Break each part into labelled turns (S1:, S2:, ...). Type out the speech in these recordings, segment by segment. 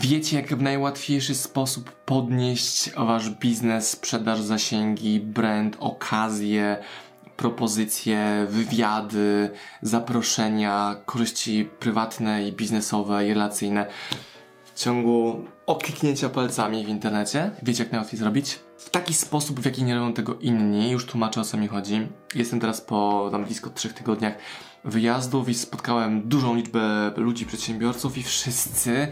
S1: Wiecie, jak w najłatwiejszy sposób podnieść wasz biznes, sprzedaż, zasięgi, brand, okazje, propozycje, wywiady, zaproszenia, korzyści prywatne i biznesowe i relacyjne w ciągu okliknięcia palcami w internecie. Wiecie, jak najłatwiej zrobić? W taki sposób, w jaki nie robią tego inni. Już tłumaczę, o co mi chodzi. Jestem teraz po tam blisko trzech tygodniach wyjazdów i spotkałem dużą liczbę ludzi, przedsiębiorców i wszyscy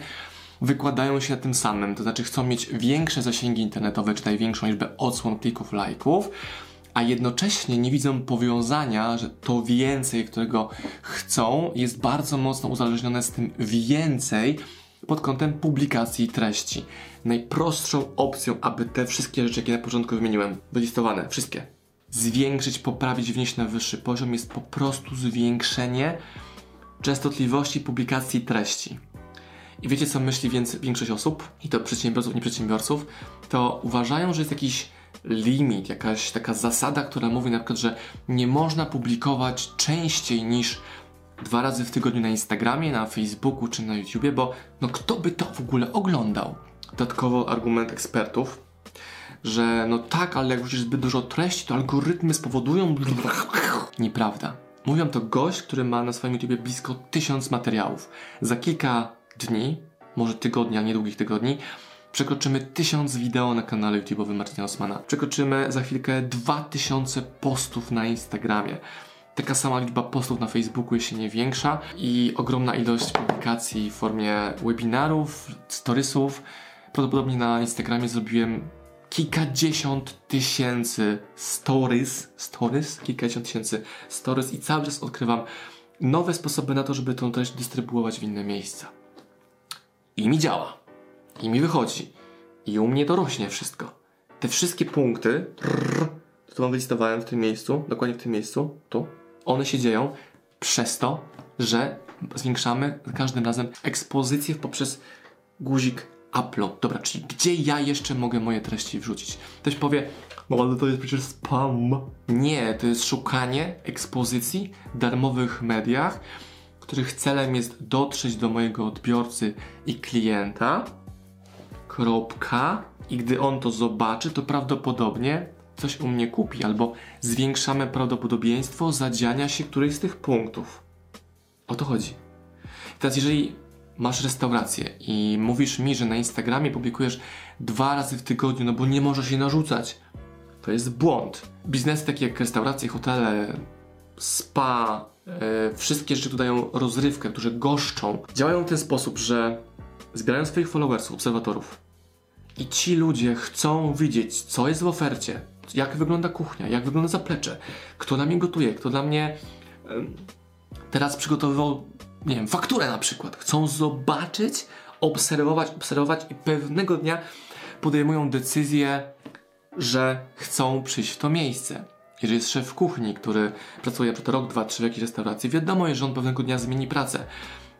S1: wykładają się tym samym, to znaczy chcą mieć większe zasięgi internetowe, czy największą liczbę odsłon, klików, lajków, a jednocześnie nie widzą powiązania, że to więcej, którego chcą, jest bardzo mocno uzależnione z tym więcej pod kątem publikacji treści. Najprostszą opcją, aby te wszystkie rzeczy, jakie na początku wymieniłem, wylistowane, wszystkie, zwiększyć, poprawić, wnieść na wyższy poziom, jest po prostu zwiększenie częstotliwości publikacji treści. I wiecie, co myśli większość osób, i to przedsiębiorców, nie przedsiębiorców, to uważają, że jest jakiś limit, jakaś taka zasada, która mówi na przykład, że nie można publikować częściej niż dwa razy w tygodniu na Instagramie, na Facebooku czy na YouTubie, bo no kto by to w ogóle oglądał? Dodatkowo argument ekspertów, że no tak, ale jak wrzucisz zbyt dużo treści, to algorytmy spowodują... Nieprawda. Mówią to gość, który ma na swoim YouTubie blisko tysiąc materiałów. Za kilka dni, może tygodnia, niedługich tygodni, przekroczymy 1000 wideo na kanale YouTube'owym Marcina Osmana. Przekroczymy za chwilkę 2000 postów na Instagramie. Taka sama liczba postów na Facebooku, jeśli nie większa, i ogromna ilość publikacji w formie webinarów, storiesów. Prawdopodobnie na Instagramie zrobiłem kilkadziesiąt tysięcy stories, stories, kilkadziesiąt tysięcy stories i cały czas odkrywam nowe sposoby na to, żeby tę treść dystrybuować w inne miejsca. I mi działa. I mi wychodzi. I u mnie to rośnie wszystko. Te wszystkie punkty, trrr, to wam wylistowałem w tym miejscu, dokładnie w tym miejscu, tu, one się dzieją przez to, że zwiększamy za każdym razem ekspozycję poprzez guzik upload. Dobra, czyli gdzie ja jeszcze mogę moje treści wrzucić? Ktoś powie, no ale to jest przecież spam. Nie, to jest szukanie ekspozycji w darmowych mediach, których celem jest dotrzeć do mojego odbiorcy i klienta. Kropka. I gdy on to zobaczy, to prawdopodobnie coś u mnie kupi, albo zwiększamy prawdopodobieństwo zadziania się któryś z tych punktów. O to chodzi. Teraz, jeżeli masz restaurację i mówisz mi, że na Instagramie publikujesz dwa razy w tygodniu, no bo nie możesz się narzucać, to jest błąd. Biznesy takie jak restauracje, hotele, spa, wszystkie rzeczy, które dają rozrywkę, które goszczą, działają w ten sposób, że zbierają swoich followersów, obserwatorów i ci ludzie chcą widzieć, co jest w ofercie, jak wygląda kuchnia, jak wygląda zaplecze, kto dla mnie gotuje, kto dla mnie e, teraz przygotowywał, nie wiem, fakturę na przykład. Chcą zobaczyć, obserwować, obserwować i pewnego dnia podejmują decyzję, że chcą przyjść w to miejsce. Jeżeli jest szef kuchni, który pracuje przez rok, dwa, trzy w jakiejś restauracji, wiadomo że on pewnego dnia zmieni pracę.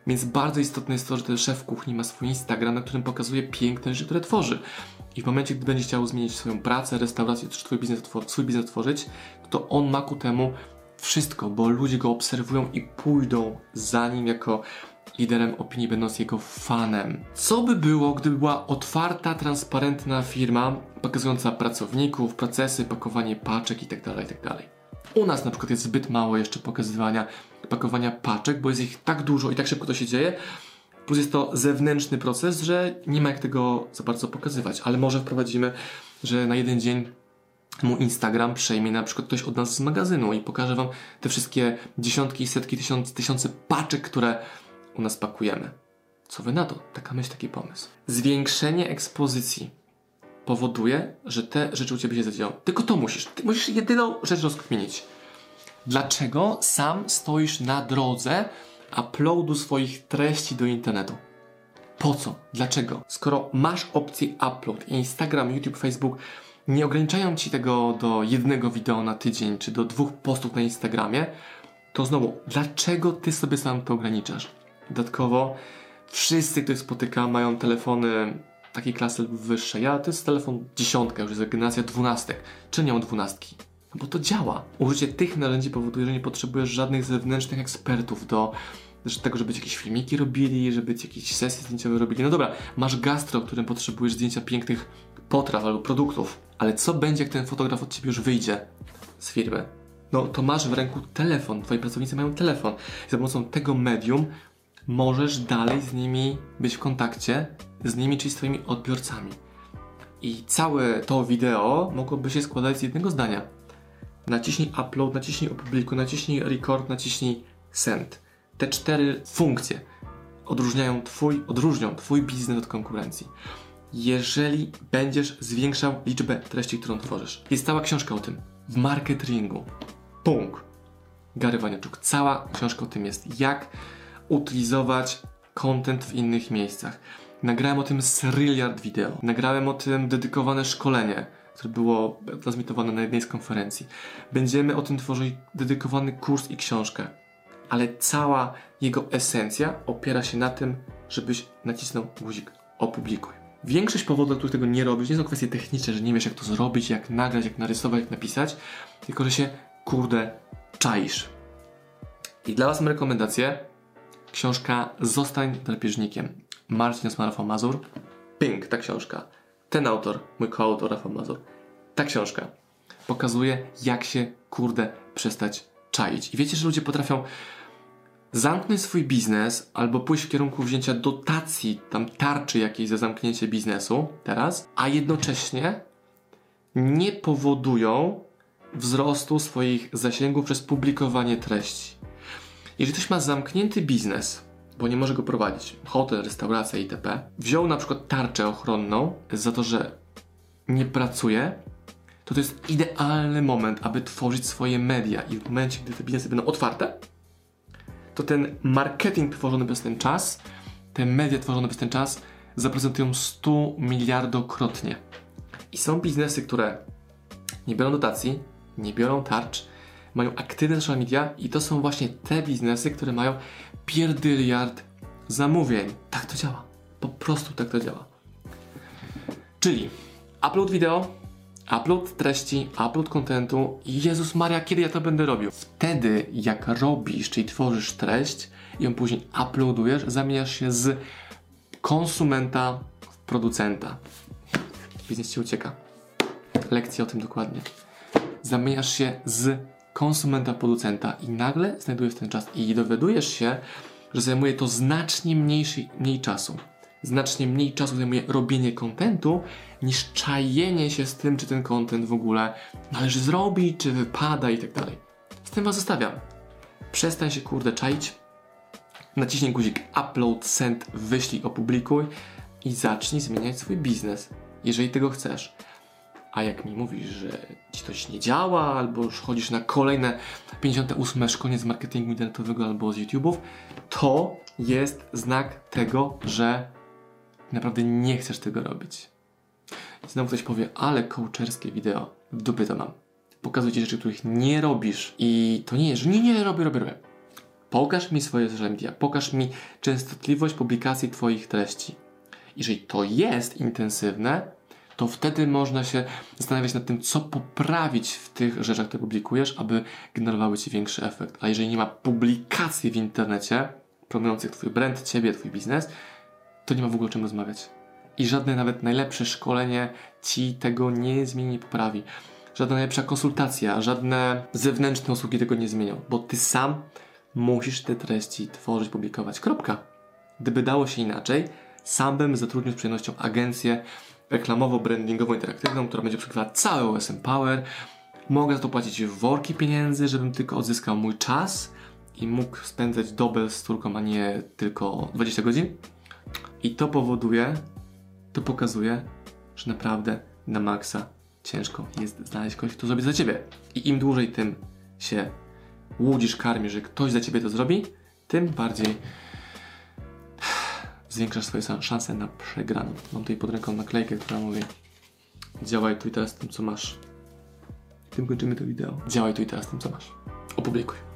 S1: Więc bardzo istotne jest to, że ten szef kuchni ma swój Instagram, na którym pokazuje piękne rzeczy, które tworzy. I w momencie, gdy będzie chciał zmienić swoją pracę, restaurację, czy swój biznes, swój biznes tworzyć, to on ma ku temu wszystko, bo ludzie go obserwują i pójdą za nim jako liderem opinii, będąc jego fanem. Co by było, gdyby była otwarta, transparentna firma, pokazująca pracowników, procesy, pakowanie paczek itd., tak itd. Tak U nas na przykład jest zbyt mało jeszcze pokazywania, pakowania paczek, bo jest ich tak dużo i tak szybko to się dzieje, plus jest to zewnętrzny proces, że nie ma jak tego za bardzo pokazywać, ale może wprowadzimy, że na jeden dzień mu Instagram przejmie na przykład ktoś od nas z magazynu i pokaże wam te wszystkie dziesiątki, setki, tysiące, tysiące paczek, które u nas pakujemy. Co wy na to? Taka myśl, taki pomysł. Zwiększenie ekspozycji powoduje, że te rzeczy u ciebie się zadzieją. Tylko to musisz. Ty musisz jedyną rzecz rozkminić. Dlaczego sam stoisz na drodze uploadu swoich treści do internetu? Po co? Dlaczego? Skoro masz opcję upload, Instagram, YouTube, Facebook nie ograniczają ci tego do jednego wideo na tydzień, czy do dwóch postów na Instagramie, to znowu, dlaczego ty sobie sam to ograniczasz? Dodatkowo, wszyscy, których spotykam, mają telefony takiej klasy lub wyższej. Ja to jest telefon dziesiątka, już jest generacja dwunastek. Czy nie mam dwunastki? No bo to działa. Użycie tych narzędzi powoduje, że nie potrzebujesz żadnych zewnętrznych ekspertów do tego, żeby jakieś filmiki robili, żeby jakieś sesje zdjęciowe robili. No dobra, masz gastro, którym potrzebujesz zdjęcia pięknych potraw albo produktów, ale co będzie, jak ten fotograf od ciebie już wyjdzie z firmy? No to masz w ręku telefon, twoi pracownicy mają telefon. I za pomocą tego medium możesz dalej z nimi być w kontakcie, z nimi, czyli z twoimi odbiorcami. I całe to wideo mogłoby się składać z jednego zdania. Naciśnij upload, naciśnij opublikuj, naciśnij record, naciśnij send. Te cztery funkcje odróżniają twój, odróżnią twój biznes od konkurencji. Jeżeli będziesz zwiększał liczbę treści, którą tworzysz. Jest cała książka o tym. W marketingu. Punkt. Gary Vaynerchuk. Cała książka o tym jest. Jak utylizować content w innych miejscach. Nagrałem o tym serialiard wideo. Nagrałem o tym dedykowane szkolenie, które było transmitowane na jednej z konferencji. Będziemy o tym tworzyć dedykowany kurs i książkę. Ale cała jego esencja opiera się na tym, żebyś nacisnął guzik opublikuj. Większość powodów, dla których tego nie robisz, nie są kwestie techniczne, że nie wiesz jak to zrobić, jak nagrać, jak narysować, jak napisać, tylko że się kurde czaisz. I dla Was mam rekomendację książka Zostań drapieżnikiem. Marcin Osman Mazur. Pink, ta książka. Ten autor, mój koautor Rafał Mazur. Ta książka pokazuje, jak się, kurde, przestać czaić. I wiecie, że ludzie potrafią zamknąć swój biznes albo pójść w kierunku wzięcia dotacji, tam tarczy jakiejś za zamknięcie biznesu teraz, a jednocześnie nie powodują wzrostu swoich zasięgów przez publikowanie treści. Jeżeli ktoś ma zamknięty biznes, bo nie może go prowadzić, hotel, restauracja itp., wziął na przykład tarczę ochronną za to, że nie pracuje, to to jest idealny moment, aby tworzyć swoje media i w momencie, gdy te biznesy będą otwarte, to ten marketing tworzony przez ten czas, te media tworzone przez ten czas zaprezentują 100 miliardokrotnie. I są biznesy, które nie biorą dotacji, nie biorą tarcz, mają aktywne social media i to są właśnie te biznesy, które mają pierdyliard zamówień. Tak to działa. Po prostu tak to działa. Czyli upload wideo, upload treści, upload kontentu. Jezus Maria, kiedy ja to będę robił? Wtedy, jak robisz, czyli tworzysz treść i ją później uploadujesz, zamieniasz się z konsumenta w producenta. Biznes ci ucieka. Lekcja o tym dokładnie. Zamieniasz się z konsumenta producenta i nagle znajdujesz ten czas i dowiadujesz się, że zajmuje to znacznie mniejszy, mniej czasu. Znacznie mniej czasu zajmuje robienie kontentu niż czajenie się z tym, czy ten kontent w ogóle należy zrobić, czy wypada i tak dalej. Z tym was zostawiam. Przestań się kurde czaić, naciśnij guzik upload, send, wyślij, opublikuj i zacznij zmieniać swój biznes, jeżeli tego chcesz. A jak mi mówisz, że ci coś nie działa, albo już chodzisz na kolejne 58 szkolenie z marketingu internetowego albo z YouTube'ów, to jest znak tego, że naprawdę nie chcesz tego robić. I znowu ktoś powie, ale coacherskie wideo, w dupie to mam. Pokazuję ci rzeczy, których nie robisz. I to nie jest, że nie, nie, robię, robię, robię. Pokaż mi swoje social pokaż mi częstotliwość publikacji Twoich treści. Jeżeli to jest intensywne, to wtedy można się zastanawiać nad tym, co poprawić w tych rzeczach, które publikujesz, aby generowały Ci większy efekt. A jeżeli nie ma publikacji w internecie promujących Twój brand, Ciebie, Twój biznes, to nie ma w ogóle o czym rozmawiać. I żadne nawet najlepsze szkolenie Ci tego nie zmieni, poprawi. Żadna najlepsza konsultacja, żadne zewnętrzne usługi tego nie zmienią, bo Ty sam musisz te treści tworzyć, publikować. Kropka. Gdyby dało się inaczej, sam bym zatrudnił z przyjemnością agencję, reklamowo-brandingowo-interaktywną, która będzie przekrywała cały OSM Power. Mogę za to płacić worki pieniędzy, żebym tylko odzyskał mój czas i mógł spędzać dobę z córką, a nie tylko 20 godzin. I to powoduje, to pokazuje, że naprawdę na maksa ciężko jest znaleźć kogoś, kto zrobi za ciebie. I im dłużej tym się łudzisz, karmisz, że ktoś za ciebie to zrobi, tym bardziej zwiększasz swoje szanse na przegraną. Mam tutaj pod ręką naklejkę, która mówi działaj tu i teraz tym, co masz. Tym kończymy to wideo. Działaj tu i teraz tym, co masz. Opublikuj.